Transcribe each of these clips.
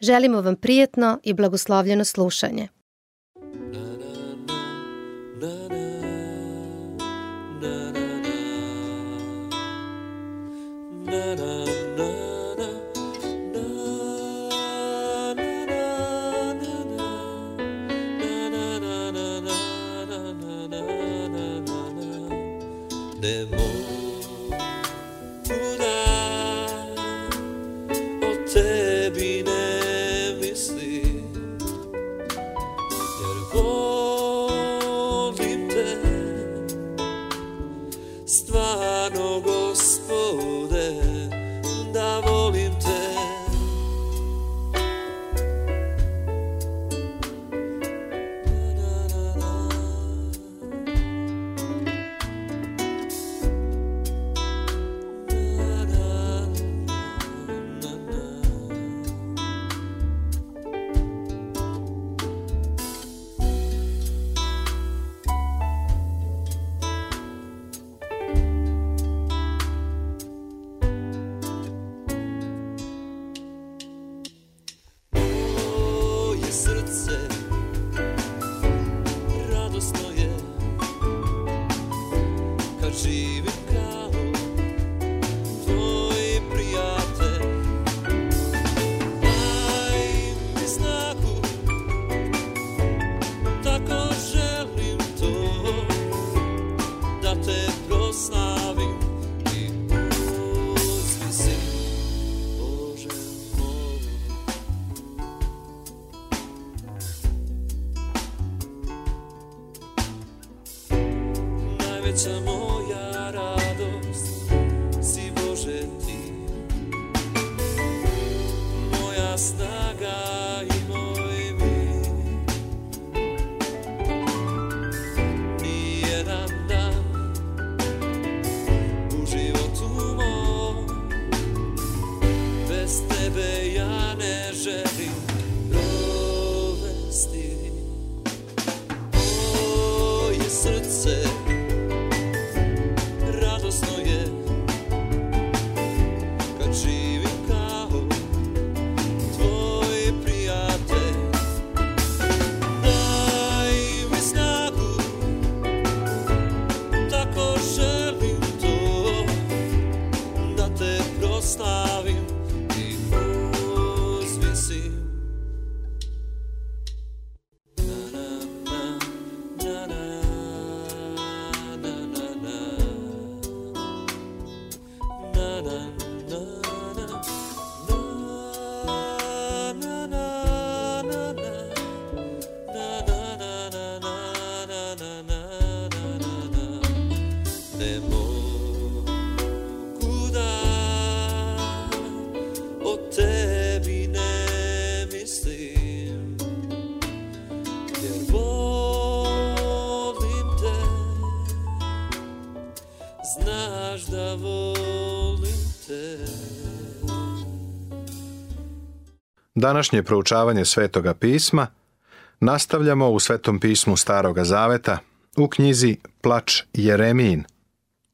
Želimo vam prijetno i blagoslovljeno slušanje. Ne moj serce bez tebe ja ne želim provesti Moje srce Današnje proučavanje Svetoga pisma nastavljamo u Svetom pismu Staroga Zaveta u knjizi Plač Jeremijin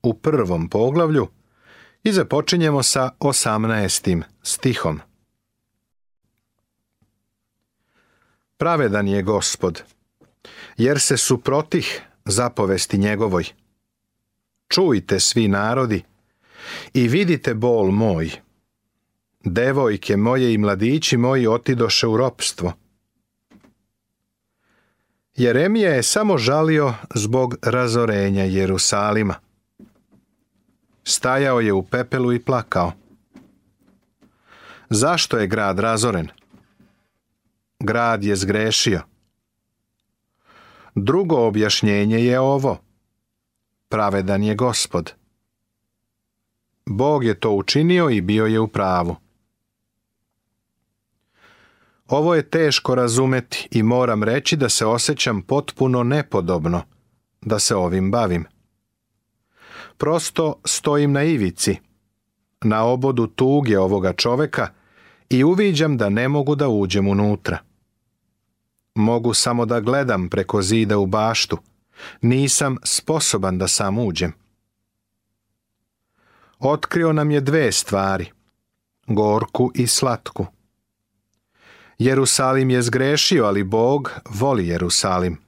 u prvom poglavlju i započinjemo sa 18. stihom. Pravedan je gospod, jer se suprotih zapovesti njegovoj. Čujte svi narodi i vidite bol moj devojke moje i mladići moji otidoše u ropstvo. Jeremija je samo žalio zbog razorenja Jerusalima. Stajao je u pepelu i plakao. Zašto je grad razoren? Grad je zgrešio. Drugo objašnjenje je ovo. Pravedan je gospod. Bog je to učinio i bio je u pravu. Ovo je teško razumeti i moram reći da se osjećam potpuno nepodobno da se ovim bavim. Prosto stojim na ivici, na obodu tuge ovoga čoveka i uviđam da ne mogu da uđem unutra. Mogu samo da gledam preko zida u baštu. Nisam sposoban da sam uđem. Otkrio nam je dve stvari, gorku i slatku. Jerusalim je zgrešio, ali Bog voli Jerusalim.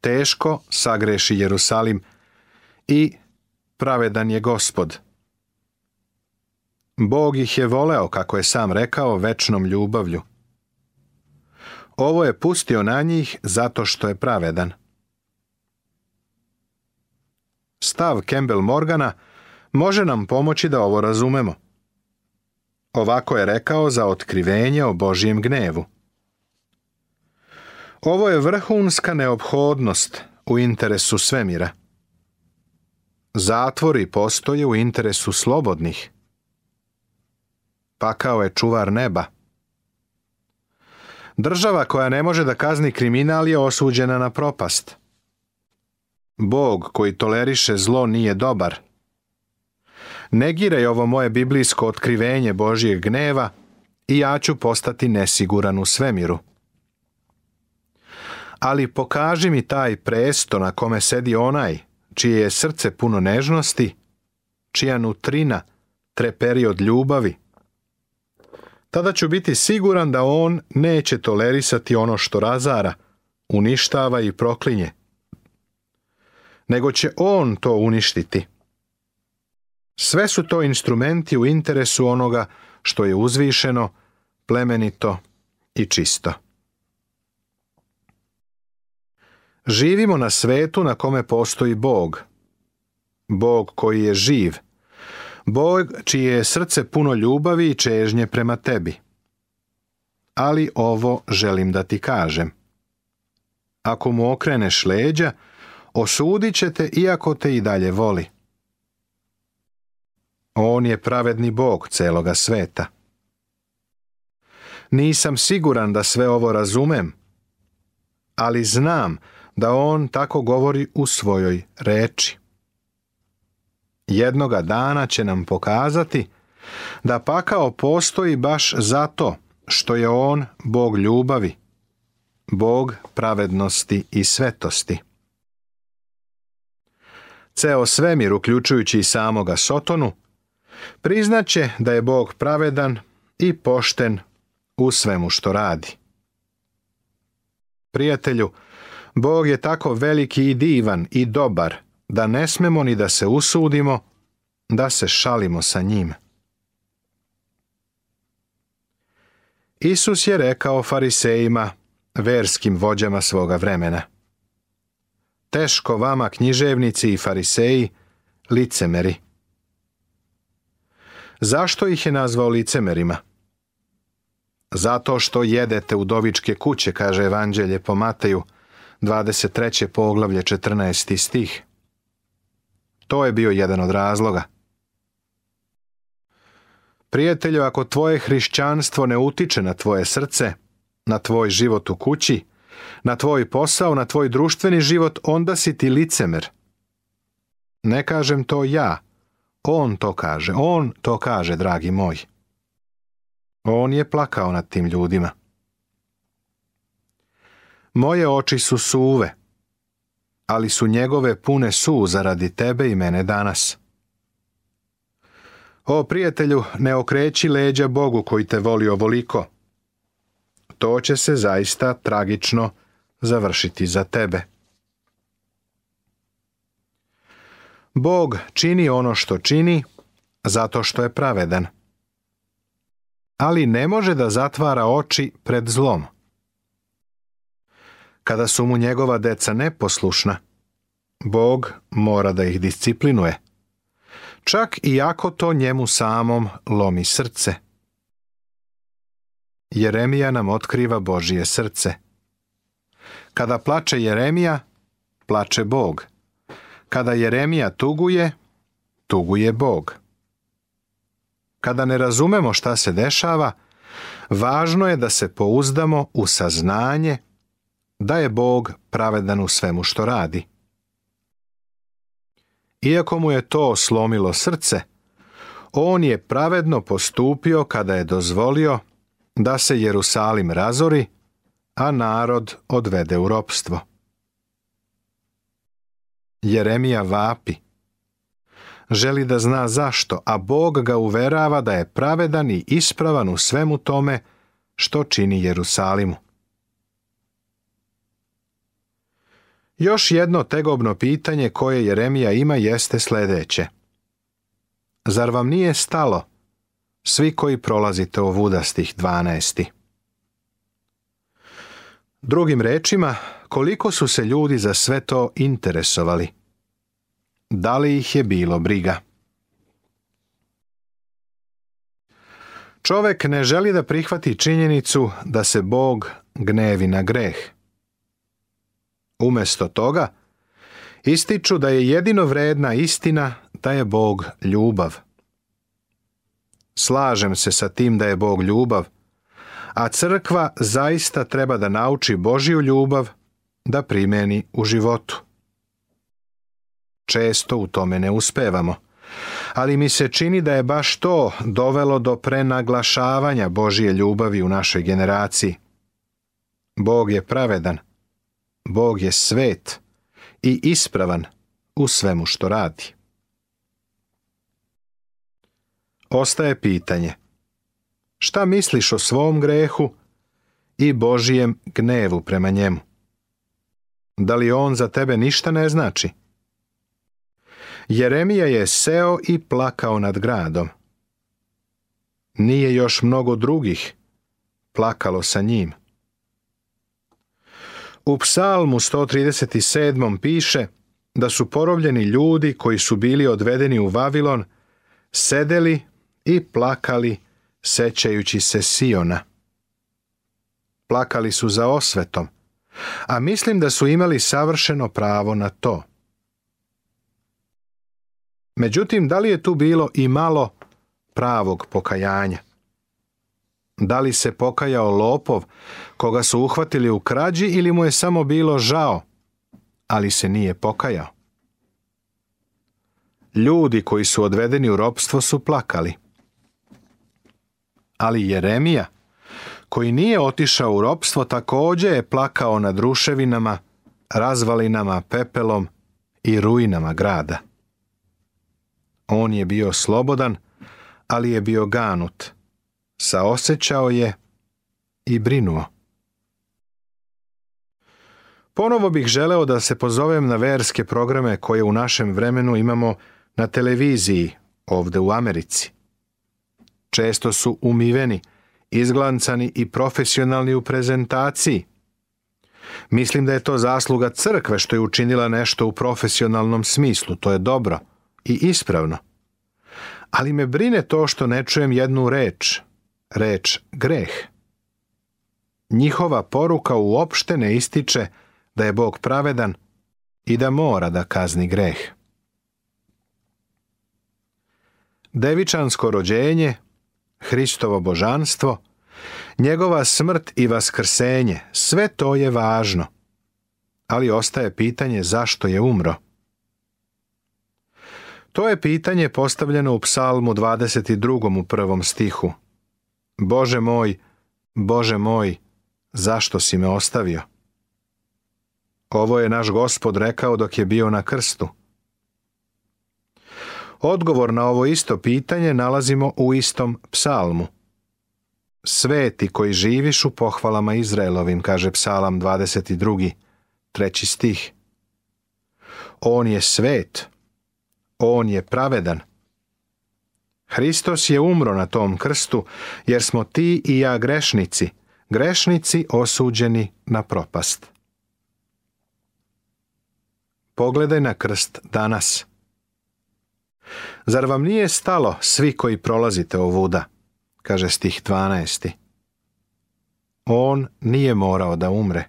Teško sagreši Jerusalim i pravedan je gospod. Bog ih je voleo, kako je sam rekao, večnom ljubavlju. Ovo je pustio na njih zato što je pravedan. Stav Campbell Morgana može nam pomoći da ovo razumemo. Ovako je rekao za otkrivenje o Božijem gnevu. Ovo je vrhunska neophodnost u interesu svemira. Zatvori postoje u interesu slobodnih. Pakao je čuvar neba. Država koja ne može da kazni kriminal je osuđena na propast. Bog koji toleriše zlo nije dobar negiraj ovo moje biblijsko otkrivenje Božijeg gneva i ja ću postati nesiguran u svemiru. Ali pokaži mi taj presto na kome sedi onaj, čije je srce puno nežnosti, čija nutrina treperi od ljubavi. Tada ću biti siguran da on neće tolerisati ono što razara, uništava i proklinje. Nego će on to uništiti. Sve su to instrumenti u interesu onoga što je uzvišeno, plemenito i čisto. Živimo na svetu na kome postoji Bog. Bog koji je živ. Bog čije je srce puno ljubavi i čežnje prema tebi. Ali ovo želim da ti kažem. Ako mu okreneš leđa, osudit će te iako te i dalje voli. On je pravedni bog celoga sveta. Nisam siguran da sve ovo razumem, ali znam da on tako govori u svojoj reči. Jednoga dana će nam pokazati da pakao postoji baš zato što je on bog ljubavi, bog pravednosti i svetosti. Ceo svemir, uključujući i samoga Sotonu, Priznaće da je Bog pravedan i pošten u svemu što radi. Prijatelju, Bog je tako veliki i divan i dobar da ne smemo ni da se usudimo, da se šalimo sa njim. Isus je rekao farisejima, verskim vođama svoga vremena. Teško vama književnici i fariseji, licemeri. Zašto ih je nazvao licemerima? Zato što jedete dovičke kuće, kaže Evanđelje po Mateju, 23. poglavlje 14. stih. To je bio jedan od razloga. Prijatelju, ako tvoje hrišćanstvo ne utiče na tvoje srce, na tvoj život u kući, na tvoj posao, na tvoj društveni život, onda si ti licemer. Ne kažem to ja, on to kaže, on to kaže, dragi moj. On je plakao nad tim ljudima. Moje oči su suve, ali su njegove pune suza radi tebe i mene danas. O prijatelju, ne okreći leđa Bogu koji te voli ovoliko. To će se zaista tragično završiti za tebe. Bog čini ono što čini zato što je pravedan. Ali ne može da zatvara oči pred zlom. Kada su mu njegova deca neposlušna, Bog mora da ih disciplinuje. Čak i ako to njemu samom lomi srce. Jeremija nam otkriva Božije srce. Kada plače Jeremija, plače Bog. Kada Jeremija tuguje, tuguje Bog. Kada ne razumemo šta se dešava, važno je da se pouzdamo u saznanje da je Bog pravedan u svemu što radi. Iako mu je to slomilo srce, on je pravedno postupio kada je dozvolio da se Jerusalim razori, a narod odvede u ropstvo. Jeremija vapi. Želi da zna zašto, a Bog ga uverava da je pravedan i ispravan u svemu tome što čini Jerusalimu. Još jedno tegobno pitanje koje Jeremija ima jeste sljedeće. Zar vam nije stalo, svi koji prolazite ovudastih 12? Drugim rečima, koliko su se ljudi za sve to interesovali. Da li ih je bilo briga? Čovek ne želi da prihvati činjenicu da se Bog gnevi na greh. Umesto toga, ističu da je jedino vredna istina da je Bog ljubav. Slažem se sa tim da je Bog ljubav, a crkva zaista treba da nauči Božiju ljubav da primeni u životu. Često u tome ne uspevamo, ali mi se čini da je baš to dovelo do prenaglašavanja Božije ljubavi u našoj generaciji. Bog je pravedan, Bog je svet i ispravan u svemu što radi. Ostaje pitanje. Šta misliš o svom grehu i Božijem gnevu prema njemu? da li on za tebe ništa ne znači? Jeremija je seo i plakao nad gradom. Nije još mnogo drugih plakalo sa njim. U psalmu 137. piše da su porovljeni ljudi koji su bili odvedeni u Vavilon sedeli i plakali sećajući se Siona. Plakali su za osvetom, a mislim da su imali savršeno pravo na to. Međutim, da li je tu bilo i malo pravog pokajanja? Da li se pokajao lopov koga su uhvatili u krađi ili mu je samo bilo žao, ali se nije pokajao? Ljudi koji su odvedeni u ropstvo su plakali. Ali Jeremija koji nije otišao u ropstvo također je plakao nad ruševinama, razvalinama, pepelom i ruinama grada. On je bio slobodan, ali je bio ganut. Saosećao je i brinuo. Ponovo bih želeo da se pozovem na verske programe koje u našem vremenu imamo na televiziji ovde u Americi. Često su umiveni – izglancani i profesionalni u prezentaciji. Mislim da je to zasluga crkve što je učinila nešto u profesionalnom smislu, to je dobro i ispravno. Ali me brine to što ne čujem jednu reč, reč greh. Njihova poruka uopšte ne ističe da je Bog pravedan i da mora da kazni greh. Devičansko rođenje, Hristovo božanstvo, njegova smrt i vaskrsenje, sve to je važno. Ali ostaje pitanje zašto je umro. To je pitanje postavljeno u psalmu 22. u prvom stihu. Bože moj, Bože moj, zašto si me ostavio? Ovo je naš gospod rekao dok je bio na krstu. Odgovor na ovo isto pitanje nalazimo u istom psalmu. Sveti koji živiš u pohvalama Izraelovim, kaže psalam 22. treći stih. On je svet, on je pravedan. Hristos je umro na tom krstu, jer smo ti i ja grešnici, grešnici osuđeni na propast. Pogledaj na krst danas. Zar vam nije stalo svi koji prolazite ovuda? kaže stih 12. On nije morao da umre.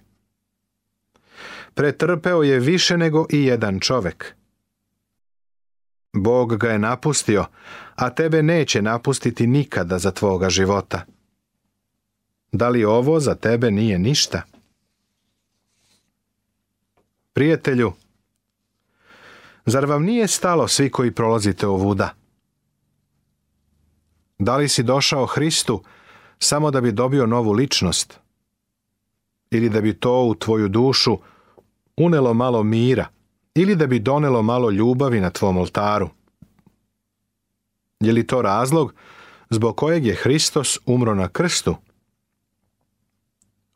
Pretrpeo je više nego i jedan čovek. Bog ga je napustio, a tebe neće napustiti nikada za tvoga života. Da li ovo za tebe nije ništa? Prijatelju, zar vam nije stalo svi koji prolazite ovuda? Da li si došao Hristu samo da bi dobio novu ličnost? Ili da bi to u tvoju dušu unelo malo mira? Ili da bi donelo malo ljubavi na tvom oltaru? Je li to razlog zbog kojeg je Hristos umro na krstu?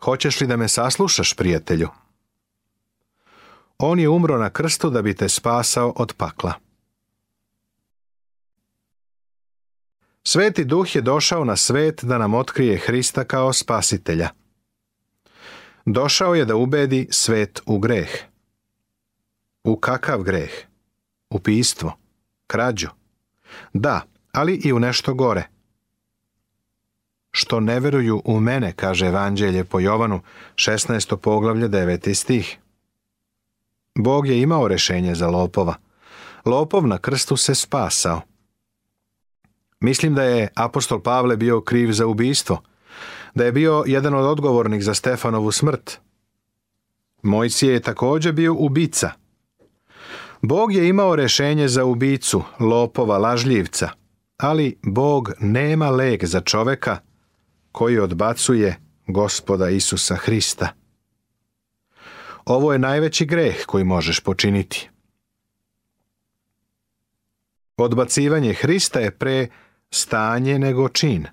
Hoćeš li da me saslušaš, prijatelju? On je umro na krstu da bi te spasao od pakla. Sveti duh je došao na svet da nam otkrije Hrista kao spasitelja. Došao je da ubedi svet u greh. U kakav greh? pistvo, krađu. Da, ali i u nešto gore. Što ne veruju u mene, kaže Evanđelje po Jovanu, 16. poglavlje 9. stih. Bog je imao rešenje za lopova. Lopov na krstu se spasao. Mislim da je apostol Pavle bio kriv za ubistvo, da je bio jedan od odgovornih za Stefanovu smrt. Mojsije je također bio ubica. Bog je imao rješenje za ubicu, lopova, lažljivca, ali Bog nema leg za čoveka koji odbacuje gospoda Isusa Hrista. Ovo je najveći greh koji možeš počiniti. Odbacivanje Hrista je pre stanje nego čin.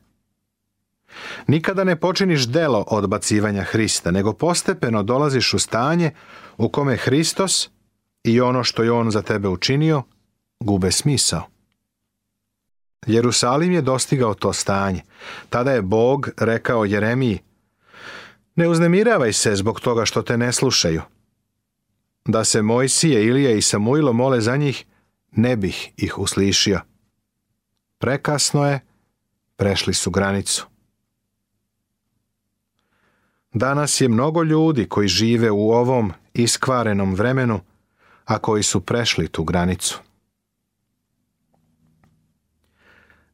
Nikada ne počiniš delo odbacivanja Hrista, nego postepeno dolaziš u stanje u kome Hristos i ono što je On za tebe učinio gube smisao. Jerusalim je dostigao to stanje. Tada je Bog rekao Jeremiji Ne uznemiravaj se zbog toga što te ne slušaju. Da se Mojsije, Ilija i Samuilo mole za njih, ne bih ih uslišio. Prekasno je, prešli su granicu. Danas je mnogo ljudi koji žive u ovom iskvarenom vremenu, a koji su prešli tu granicu.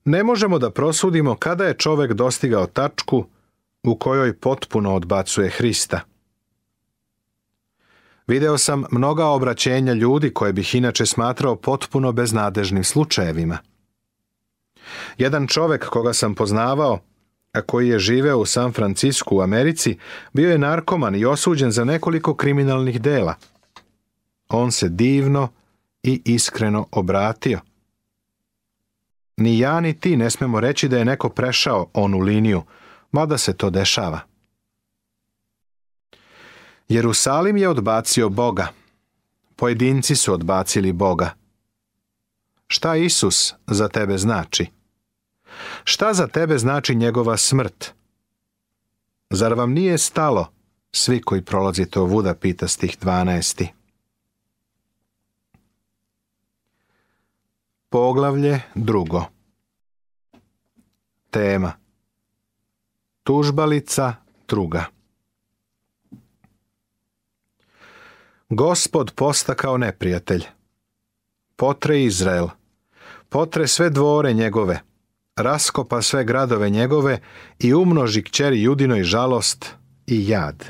Ne možemo da prosudimo kada je čovek dostigao tačku u kojoj potpuno odbacuje Hrista. Video sam mnoga obraćenja ljudi koje bih inače smatrao potpuno beznadežnim slučajevima – jedan čovek koga sam poznavao, a koji je živeo u San Francisku u Americi, bio je narkoman i osuđen za nekoliko kriminalnih dela. On se divno i iskreno obratio. Ni ja ni ti ne smemo reći da je neko prešao onu liniju, mada se to dešava. Jerusalim je odbacio Boga. Pojedinci su odbacili Boga. Šta Isus za tebe znači? Šta za tebe znači njegova smrt? Zar vam nije stalo, svi koji prolazite ovuda, pita stih 12. Poglavlje drugo Tema Tužbalica druga Gospod postakao neprijatelj. Potre Izrael – potre sve dvore njegove, raskopa sve gradove njegove i umnoži kćeri judinoj žalost i jad.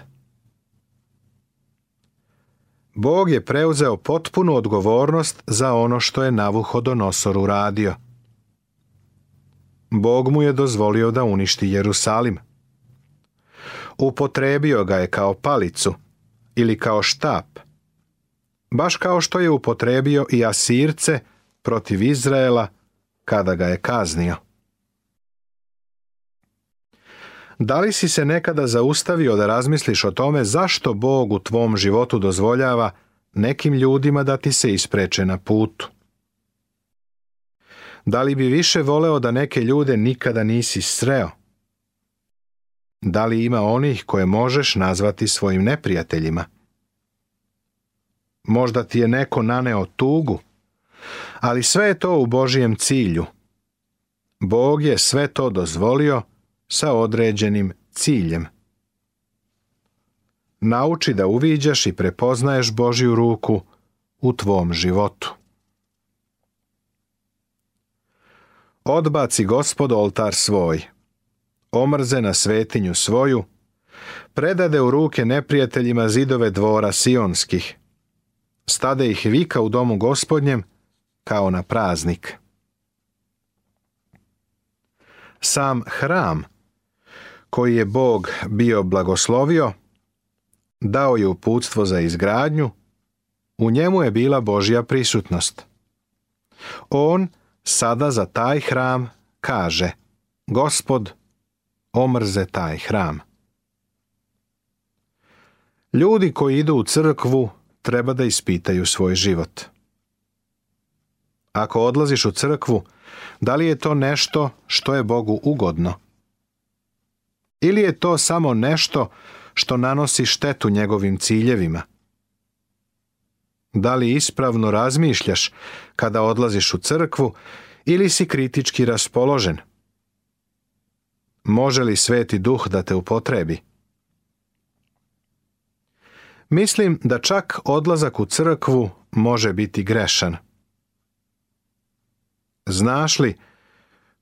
Bog je preuzeo potpunu odgovornost za ono što je Navuhodonosor uradio. Bog mu je dozvolio da uništi Jerusalim. Upotrebio ga je kao palicu ili kao štap, baš kao što je upotrebio i Asirce – protiv Izraela kada ga je kaznio. Da li si se nekada zaustavio da razmisliš o tome zašto Bog u tvom životu dozvoljava nekim ljudima da ti se ispreče na putu? Da li bi više voleo da neke ljude nikada nisi sreo? Da li ima onih koje možeš nazvati svojim neprijateljima? Možda ti je neko naneo tugu, ali sve je to u Božijem cilju. Bog je sve to dozvolio sa određenim ciljem. Nauči da uviđaš i prepoznaješ Božju ruku u tvom životu. Odbaci gospod oltar svoj, omrze na svetinju svoju, predade u ruke neprijateljima zidove dvora sionskih. Stade ih vika u domu gospodnjem kao na praznik. Sam hram koji je Bog bio blagoslovio, dao je uputstvo za izgradnju, u njemu je bila Božja prisutnost. On sada za taj hram kaže, gospod, omrze taj hram. Ljudi koji idu u crkvu treba da ispitaju svoj život. Ako odlaziš u crkvu, da li je to nešto što je Bogu ugodno? Ili je to samo nešto što nanosi štetu njegovim ciljevima? Da li ispravno razmišljaš kada odlaziš u crkvu ili si kritički raspoložen? Može li sveti duh da te upotrebi? Mislim da čak odlazak u crkvu može biti grešan. Znaš li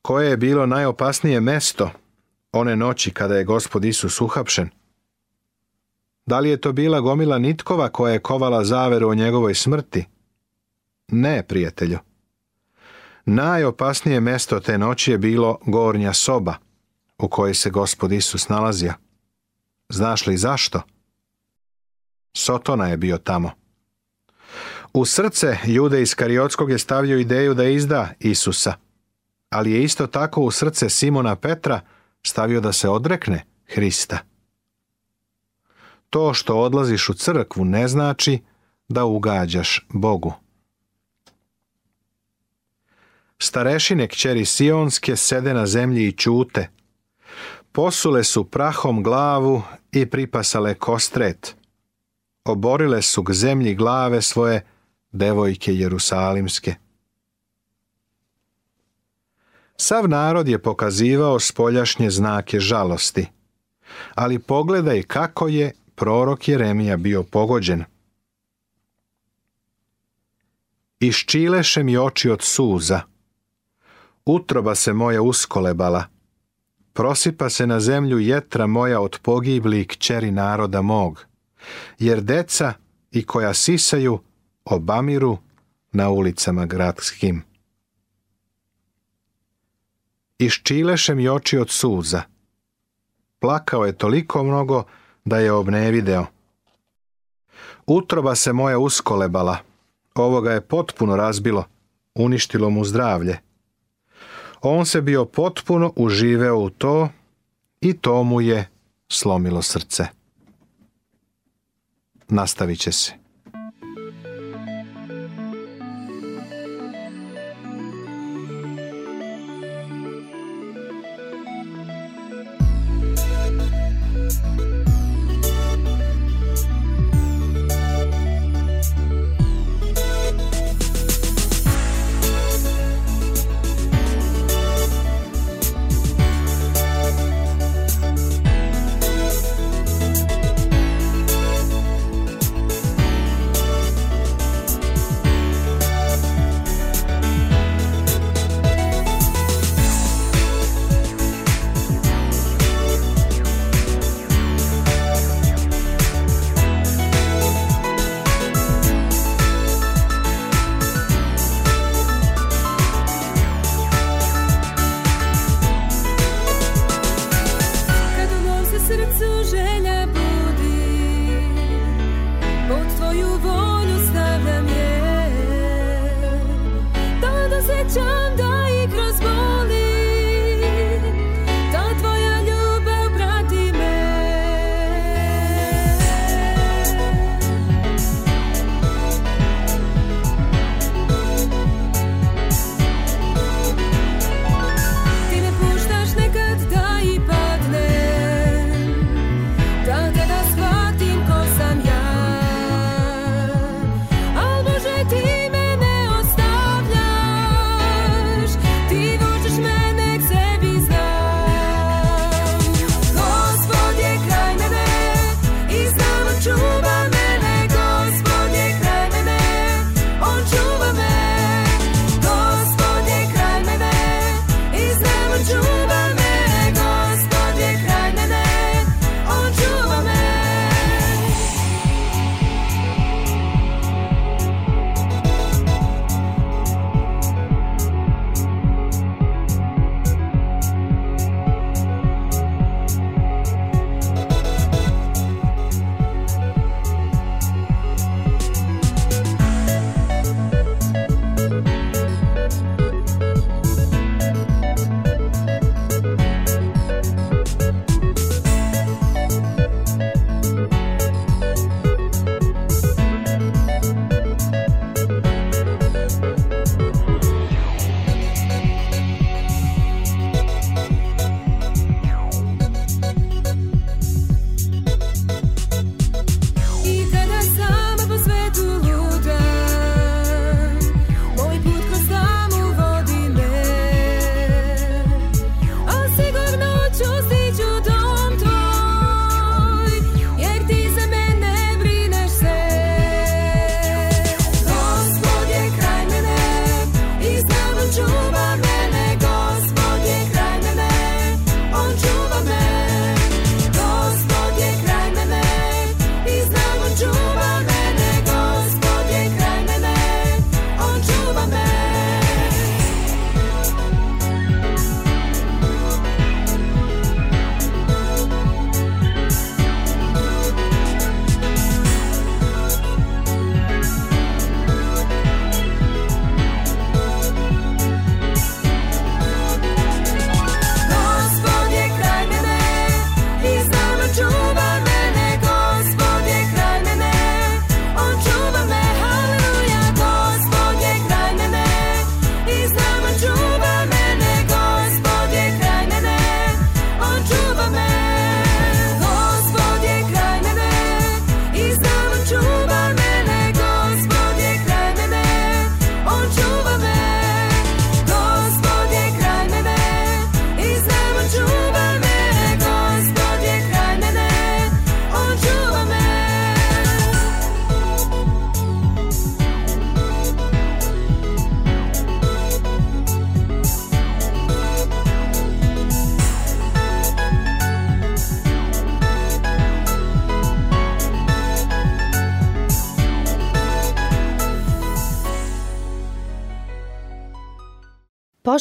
koje je bilo najopasnije mesto one noći kada je gospod Isus uhapšen? Da li je to bila gomila nitkova koja je kovala zaveru o njegovoj smrti? Ne, prijatelju. Najopasnije mesto te noći je bilo gornja soba u kojoj se gospod Isus nalazio. Znaš li zašto? Sotona je bio tamo. U srce Jude iz Kariotskog je stavio ideju da izda Isusa, ali je isto tako u srce Simona Petra stavio da se odrekne Hrista. To što odlaziš u crkvu ne znači da ugađaš Bogu. Starešine kćeri Sionske sede na zemlji i čute. Posule su prahom glavu i pripasale kostret. Oborile su k zemlji glave svoje devojke Jerusalimske. Sav narod je pokazivao spoljašnje znake žalosti, ali pogledaj kako je prorok Jeremija bio pogođen. Iščileše mi oči od suza. Utroba se moja uskolebala. Prosipa se na zemlju jetra moja od pogiblih kćeri naroda mog. Jer deca i koja sisaju obamiru na ulicama gradskim. Iščilešem i oči od suza. Plakao je toliko mnogo da je obnevideo. Utroba se moja uskolebala. Ovo ga je potpuno razbilo. Uništilo mu zdravlje. On se bio potpuno uživeo u to i to mu je slomilo srce. Nastavit će se.